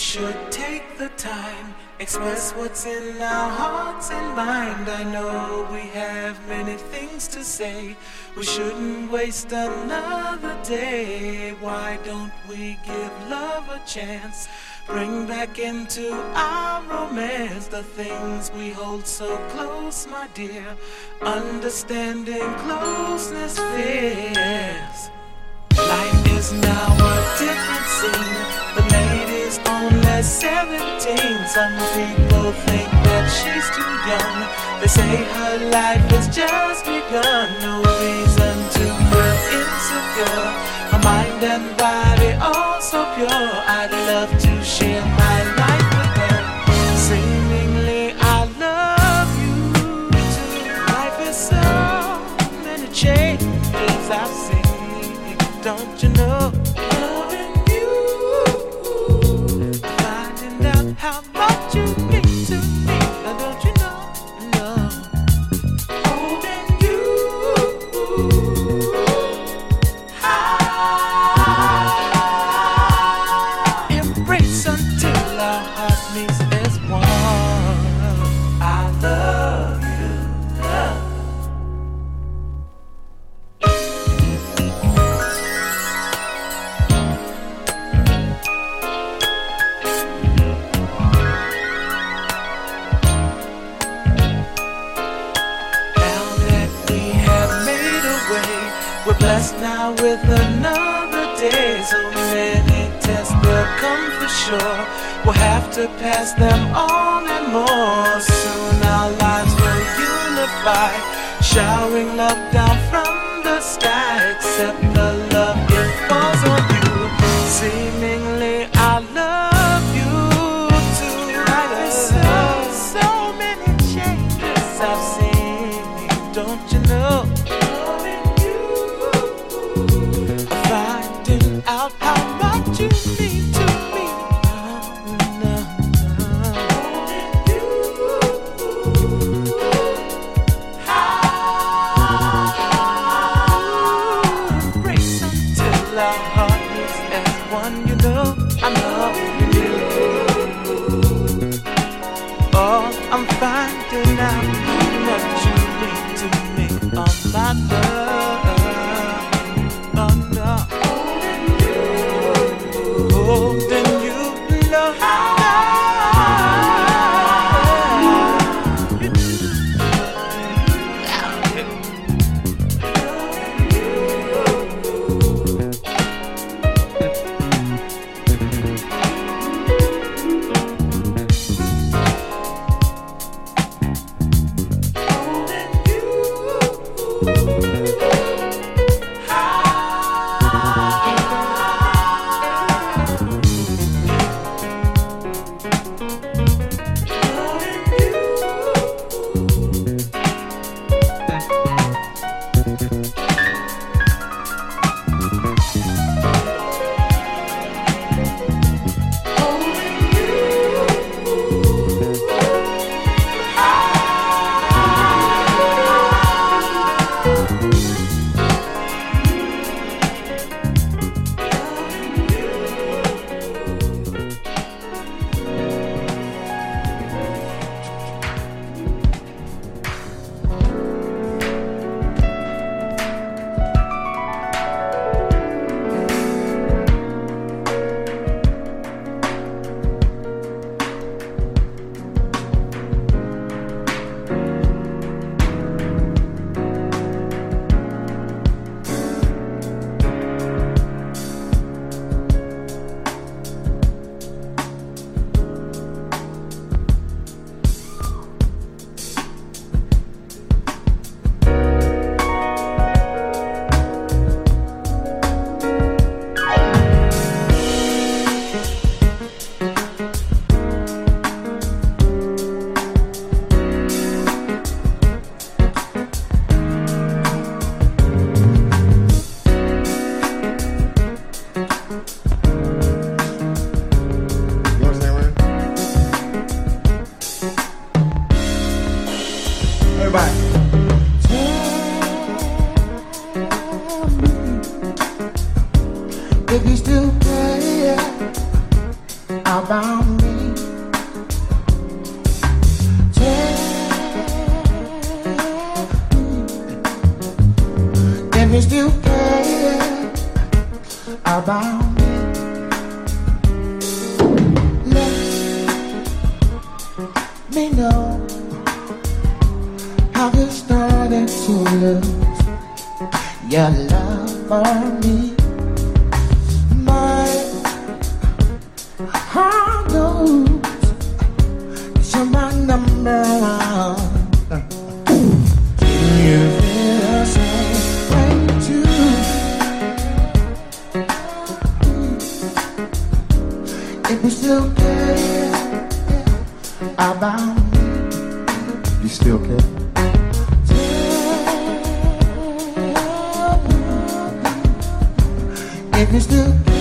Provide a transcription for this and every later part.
should take the time, express what's in our hearts and mind. I know we have many things to say. We shouldn't waste another day. Why don't we give love a chance? Bring back into our romance the things we hold so close, my dear. Understanding closeness fears. Life is now a different scene. The lady's only 17. Some people think that she's too young. They say her life has just begun. No reason to feel insecure. Her mind and body all so pure. I'd love to share my life with her. Seemingly, I love you too. Life is so many changes I've seen. Don't you know? To pass them on and more. Soon our lives will unify, showering love down from the sky. Accept the If it's still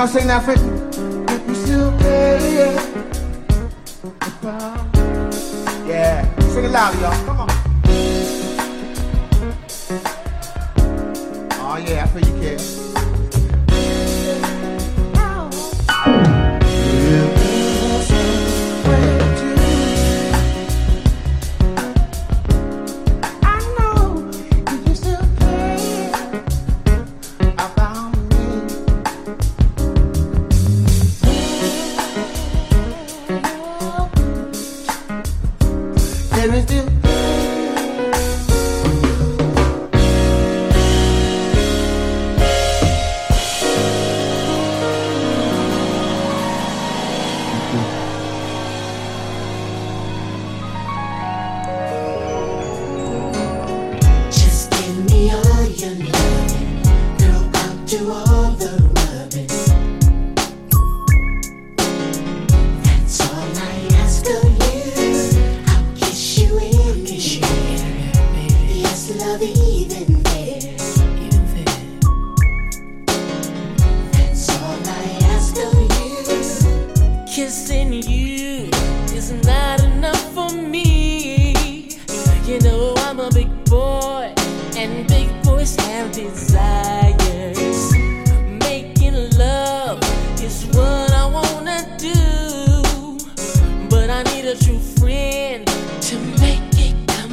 Y'all sing that for If you still care. Yeah. Sing it loud, y'all. Come on. Oh, yeah, I feel you care.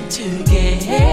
So show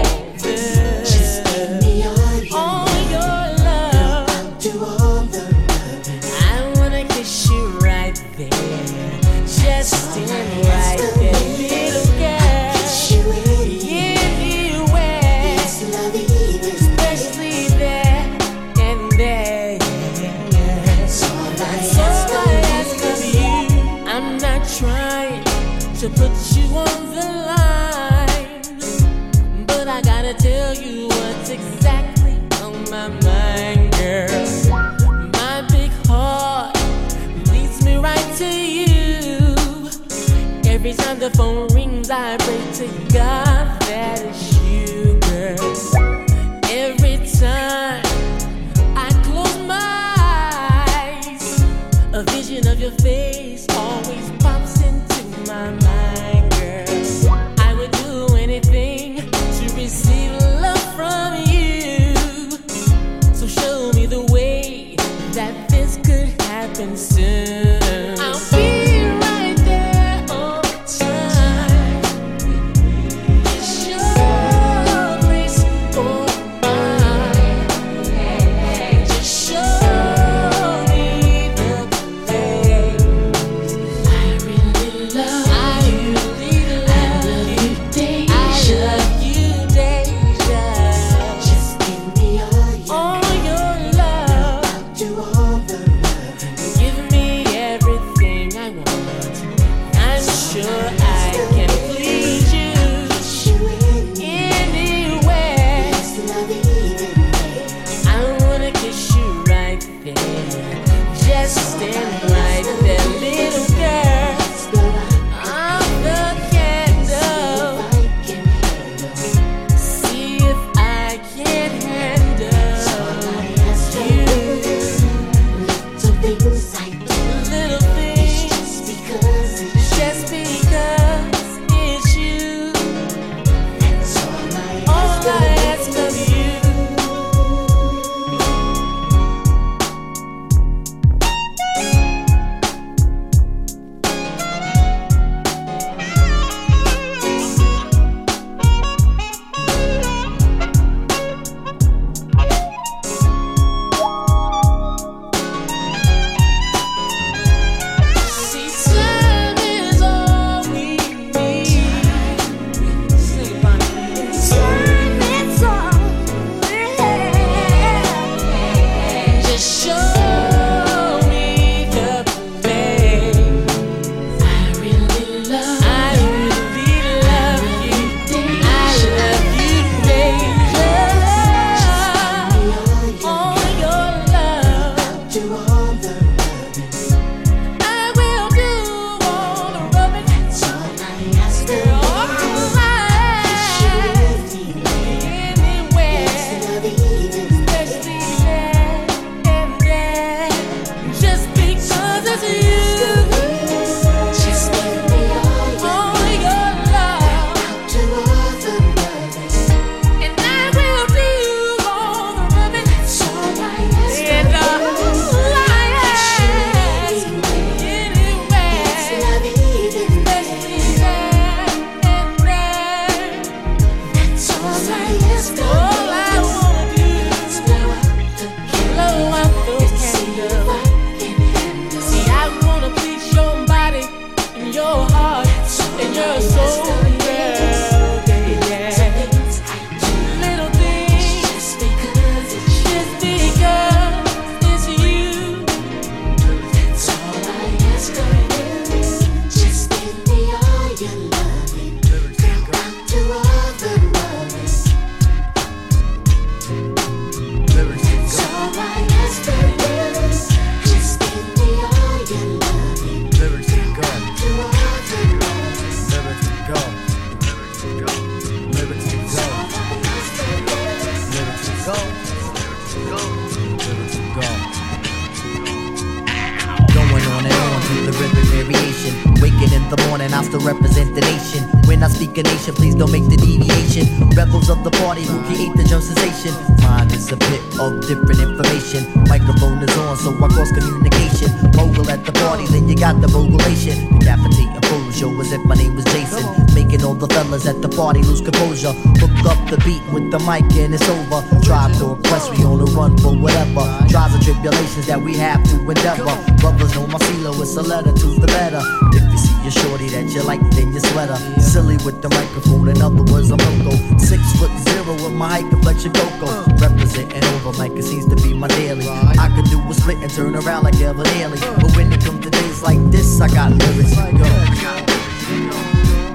I speak a nation, please don't make the deviation. Rebels of the party who create the jump sensation. Mine is a pit of different information. Microphone is on, so I cross communication. Mogul at the party, then you got the mogulation. Decapitating fools, yo, as if my name was Jason. Making all the fellas at the party lose composure. Hook up the beat with the mic and it's over. Drive to quest, we on the run for whatever. Trials and tribulations that we have to endeavor. Brothers on my silo, it's a letter to the better. If your shorty that you like then your sweater. Silly with the microphone, in other words, I'm loco. Six foot zero with my height complexion cocoa. Representing over like it seems to be my daily. I could do a split and turn around like Evan Daly. But when it comes to days like this, I got lyrics to go.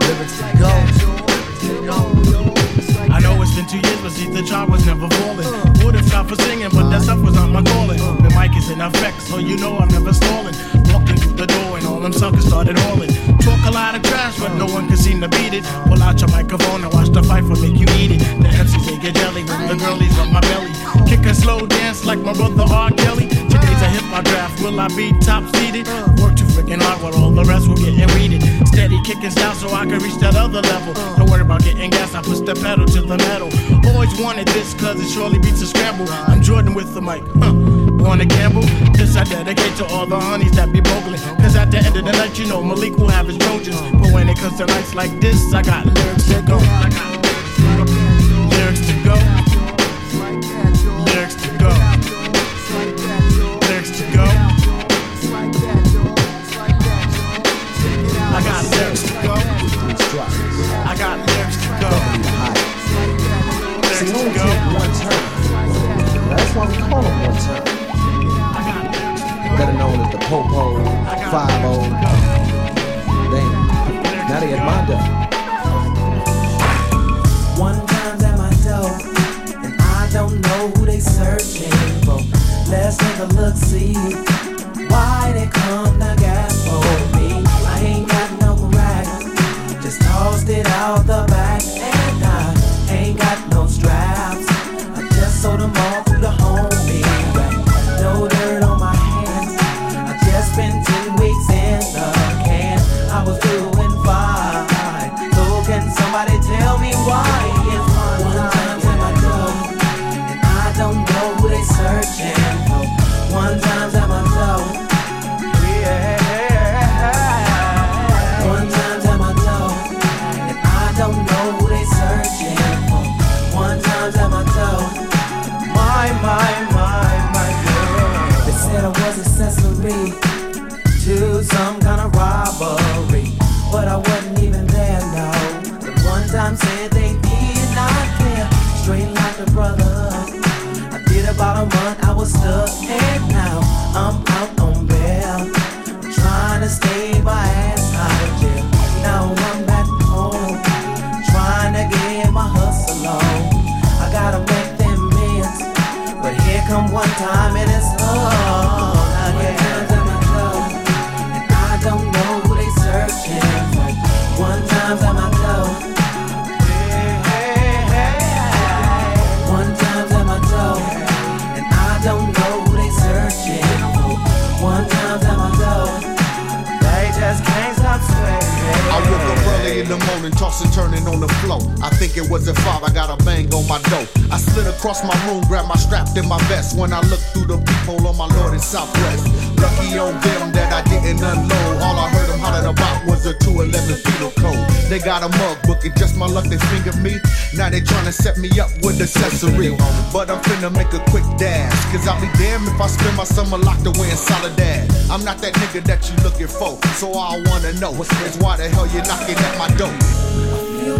Lyrics to go. I know it's been two years, but see the job was never falling. Would have shot for singing, but that stuff was not my calling. The mic is in effect, so you know I'm never stalling. Walking through the door all them suckers started hauling. Talk a lot of trash, but no one could seem to beat it. Pull out your microphone and watch the fight for make you eat it. The Pepsi, make get jelly when the girlies on my belly. Kick a slow dance like my brother R. Kelly. Today's a hip hop draft, will I be top seeded? Work too freaking hard while all the rest will get weeded. Steady kicking style so I can reach that other level. Don't worry about getting gas, I push the pedal to the metal. Always wanted this cause it surely beats a scramble. I'm Jordan with the mic. Huh born to gamble. This I dedicate to all the honeys that be bogling. Cause at the end of the night, you know Malik will have his Trojans. But when it comes to nights like this, I got lyrics to go. Lyrics to go. Popo, Five O. Damn, now they at my. One time at my door, and I don't know who they searching for. Let's take a look, see why they come to get for me. I ain't got no rag, just tossed it out the back. time. It is accessory. On. the flow. I think it was at five, I got a bang on my dough. I slid across my room, grabbed my strap, then my vest. When I looked through the people on my Lord and Southwest, lucky on them that I didn't unload. All I heard them hollering about was a 211 penal code. They got a mug book, and just my luck they fingered me. Now they trying to set me up with accessory. But I'm finna make a quick dash. Cause I'll be damned if I spend my summer locked away in Soledad. I'm not that nigga that you looking for. So I wanna know is why the hell you knocking at my door.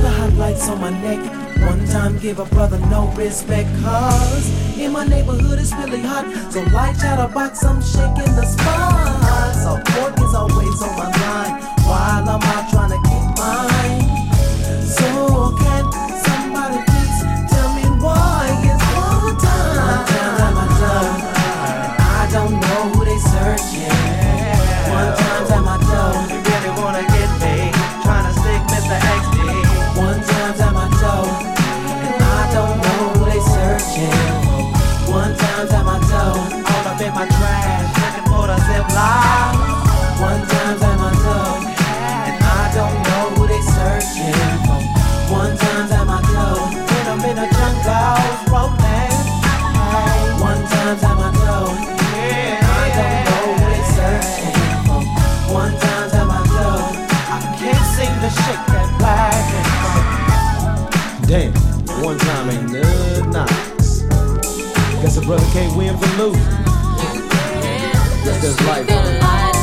The hot lights on my neck. One time give a brother no respect. Cause in my neighborhood it's really hot. So light out box, I'm shaking the spot. So pork is always on my mind. While I'm out trying to brother can't win for losing. That's just life.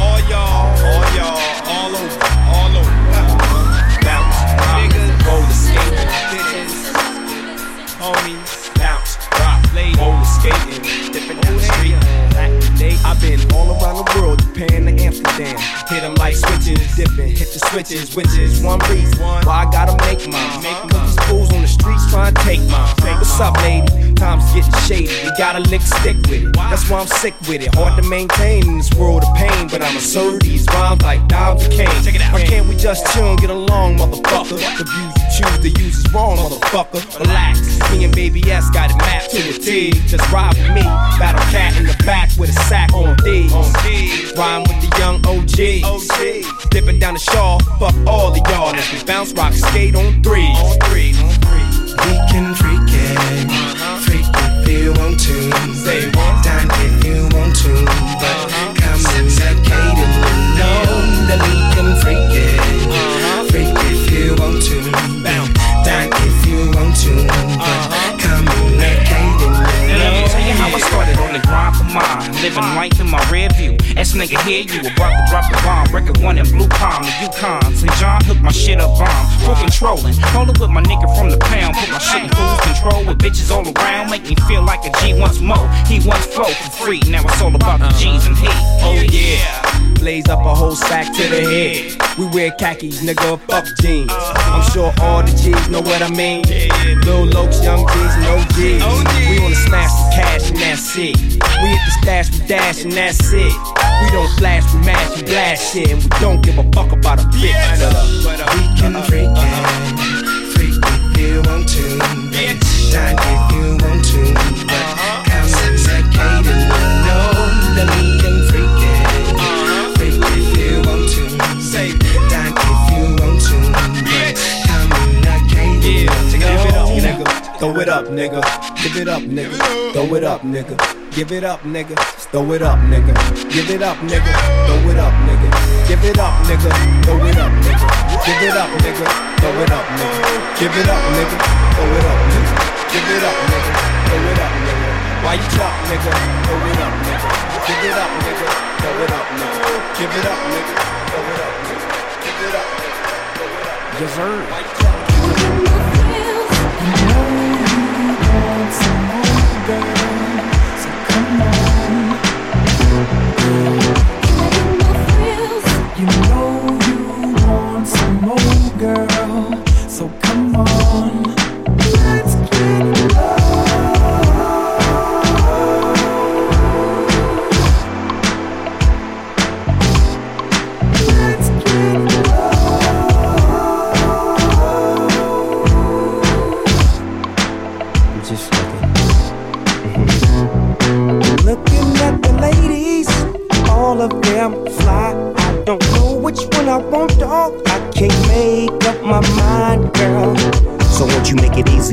All y'all, all y'all, all over, all over. Bounce, niggas, roller skating, bitches, homies, ladies, roller skating, dipping down the street. Back I've been all around the world, Japan to Amsterdam. Hit 'em like switches, dipping, hit the switches, which is one reason why I gotta make mine. Make uh-huh. these fools on the streets trying to take mine. What's up, lady? Time's getting shady. You gotta lick stick with it. That's why I'm sick with it. Hard to uh-huh. maintain in this world of pain, but I'ma serve these rhymes like dimes and cane. It. Why can't we just chill and get along, motherfucker? The views you choose to use is wrong, motherfucker. Relax. Me and Baby S got it mapped to a Just ride with me. Battlecat in the back with a sack on D. Rhyme with the young OG. Dipping down the shawl. Fuck all of y'all. Let's we bounce, rock, skate on three. On three. We can freak it, freak if you want to. Say what? Dine if you want to, but come and sedate it. Know that we can freak it, freak if you want to. Dine if you want to, but grind for mine. Living right in my rear view. S nigga, here you about to drop the bomb. Record one in Blue Palm, the Yukon. St. John hooked my shit up bomb. Full controlling. Rolling with my nigga from the pound. Put my shit in cruise control with bitches all around. Make me feel like a G once more. He once flow for free. Now it's all about the G's and he. Oh yeah. Blaze up a whole sack to the head. We wear khakis, nigga, fuck jeans. I'm sure all the G's know what I mean. Lil Lokes, young G's, and OGs. We wanna smash the cash and that's it. We hit the stash, we dash and that's it. We don't flash, we mash, we blast shit. And we don't give a fuck about a bitch. But, uh, We can freak it, freak if you want to. Dine Throw it up, nigga. Give it up, nigga. Throw it up, nigga. Give it up, nigga. Throw it up, nigga. Give it up, nigga. Throw it up, nigga. Give it up, nigga. Throw it up, nigga. Give it up, nigga. Throw it up, nigga. Give it up, nigga. Throw it up, nigga. Give it up, nigga. Throw it up, nigga. Why you drop, nigga? Throw it up, nigga. Give it up, nigga. Throw it up, nigga. Give it up, nigga. Throw it up, nigga. Give it up, nigga. Throw it up. Yes, sir.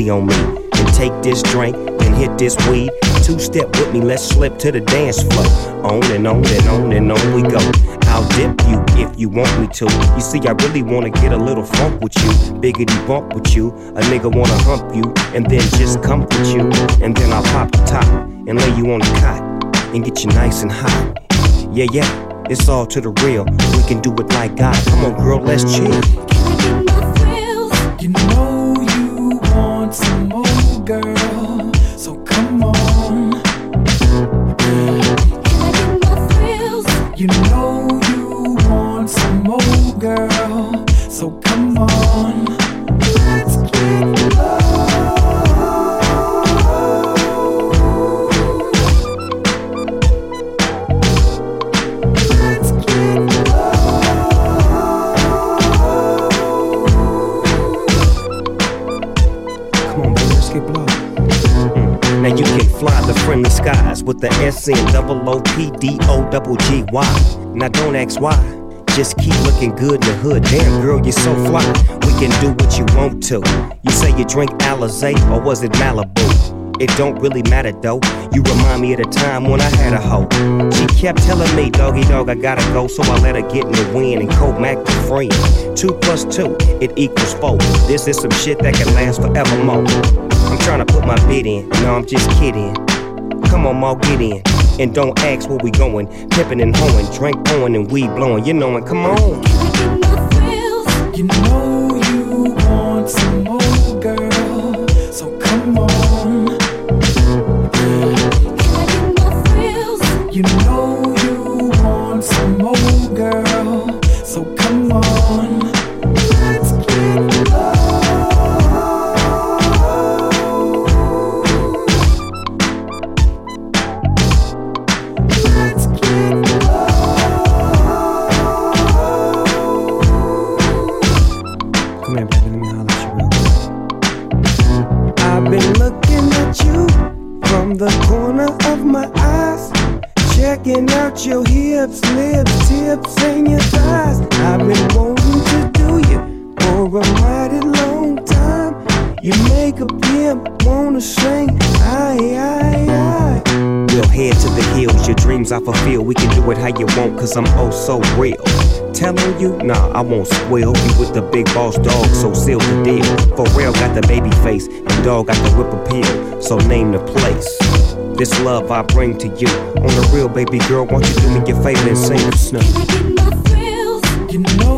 Easy on me and take this drink and hit this weed? Two step with me, let's slip to the dance floor. On and on and on and on we go. I'll dip you if you want me to. You see, I really wanna get a little funk with you, biggity bump with you. A nigga wanna hump you and then just comfort you, and then I'll pop the top and lay you on the cot and get you nice and hot. Yeah, yeah, it's all to the real. We can do it like God. Come on, girl, let's chill. Girl. So come on. You know you want some more, girl. So come on. With the S N double O P D O double G Y. Now don't ask why. Just keep looking good in the hood. Damn, girl, you're so fly. We can do what you want to. You say you drink Alizé or was it Malibu? It don't really matter though. You remind me of the time when I had a hoe. She kept telling me, doggy dog, I gotta go, so I let her get in the wind and co Mac the friend. Two plus two, it equals four. This is some shit that can last forevermore. I'm trying to put my bid in, no, I'm just kidding. Come on, Ma, get in. And don't ask where we going. Pippin' and hoeing, drink pouring and weed blowing. You know it, come on. Thrills, You know you want some more, girl. So come on. Thrills, You know hips, lips, tips, and your thighs. I've been wanting to do you for a mighty long time. You make a pimp wanna sing, aye, aye, aye. We'll head to the hills, your dreams I fulfill. We can do it how you want, cause I'm oh so real. Telling you, nah, I won't spoil you with the big boss dog, so seal the deal. For real, got the baby face, and dog got the whip appeal, so name the place. This love I bring to you. On the real, baby girl, won't you do me your favor and sing the snow? I get my thrills, You know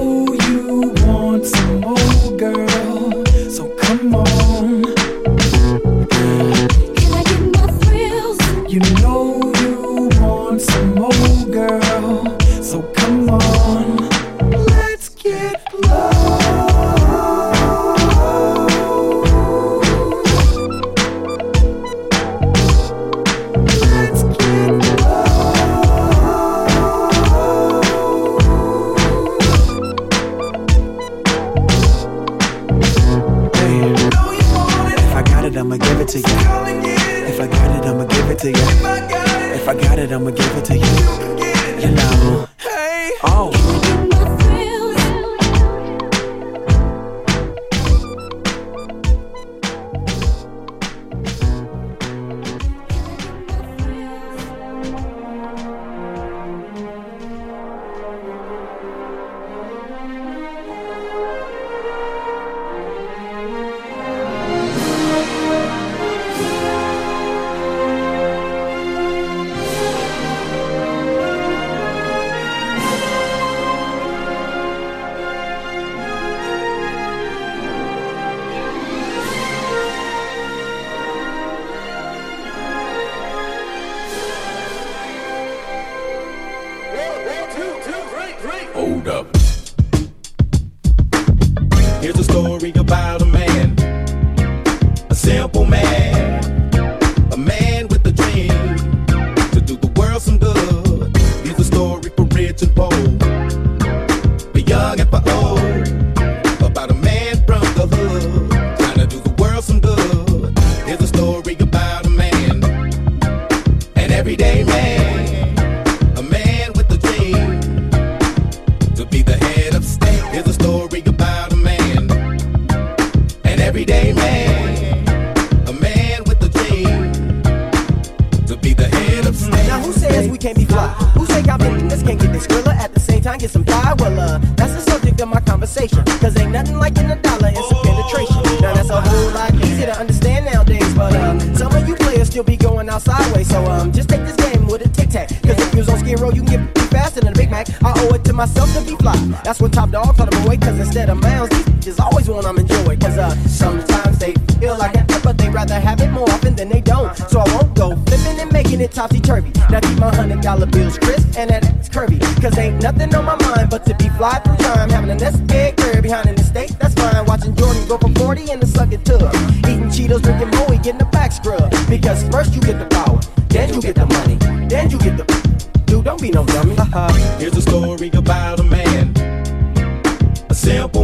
Go from 40 in the sucking tub. Eating Cheetos, drinking Moët, getting the back scrub. Because first you get the power, then you get the money, then you get the. Dude, don't be no dummy. Here's a story about a man, a simple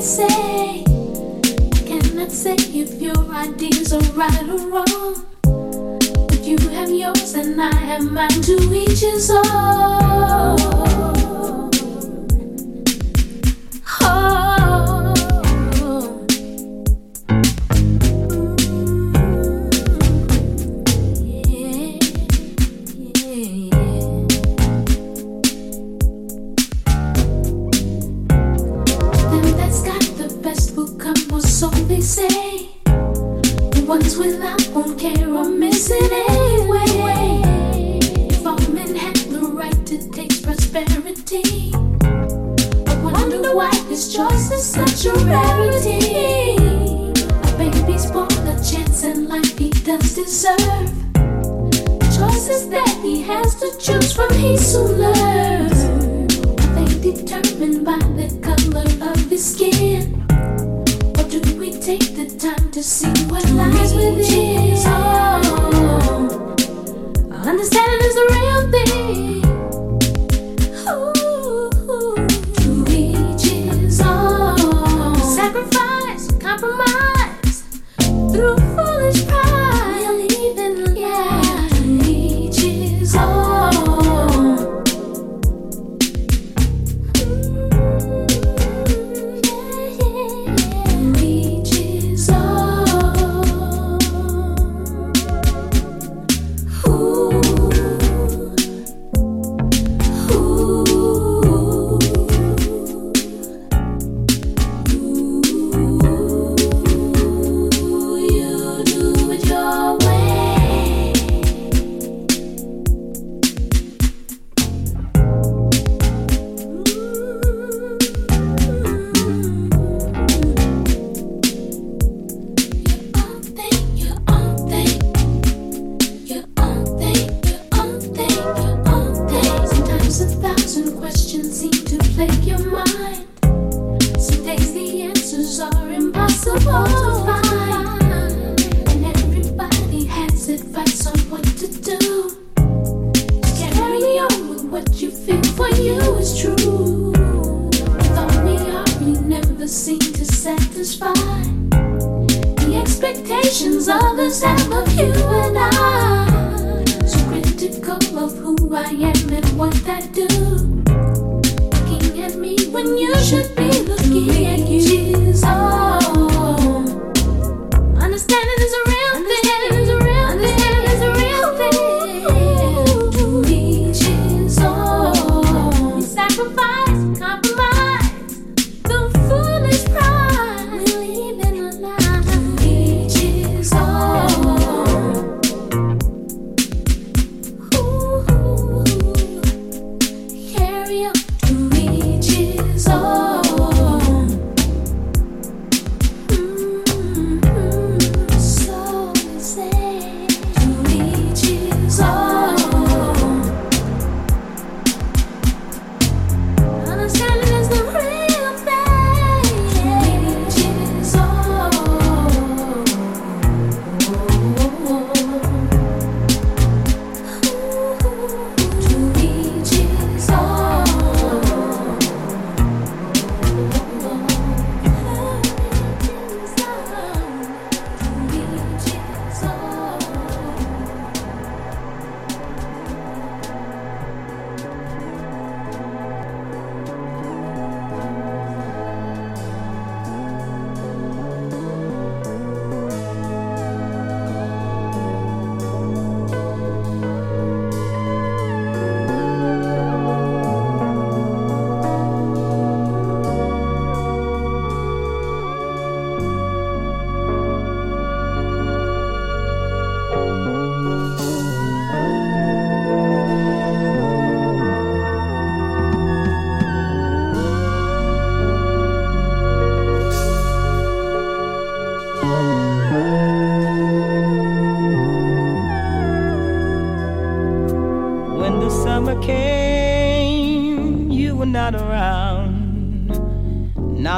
say. I cannot say if your ideas are right or wrong. But you have yours and I have mine to each his own.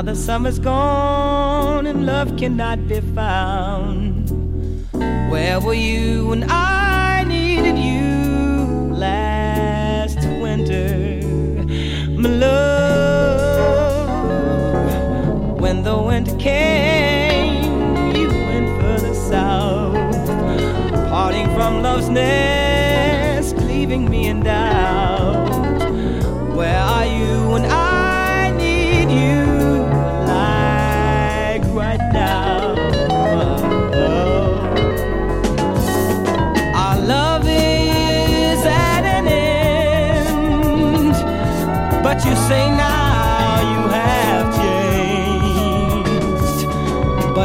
The summer's gone and love cannot be found. Where were you when I needed you last winter, my love? When the winter came, you went further south, parting from love's nest, leaving me in doubt.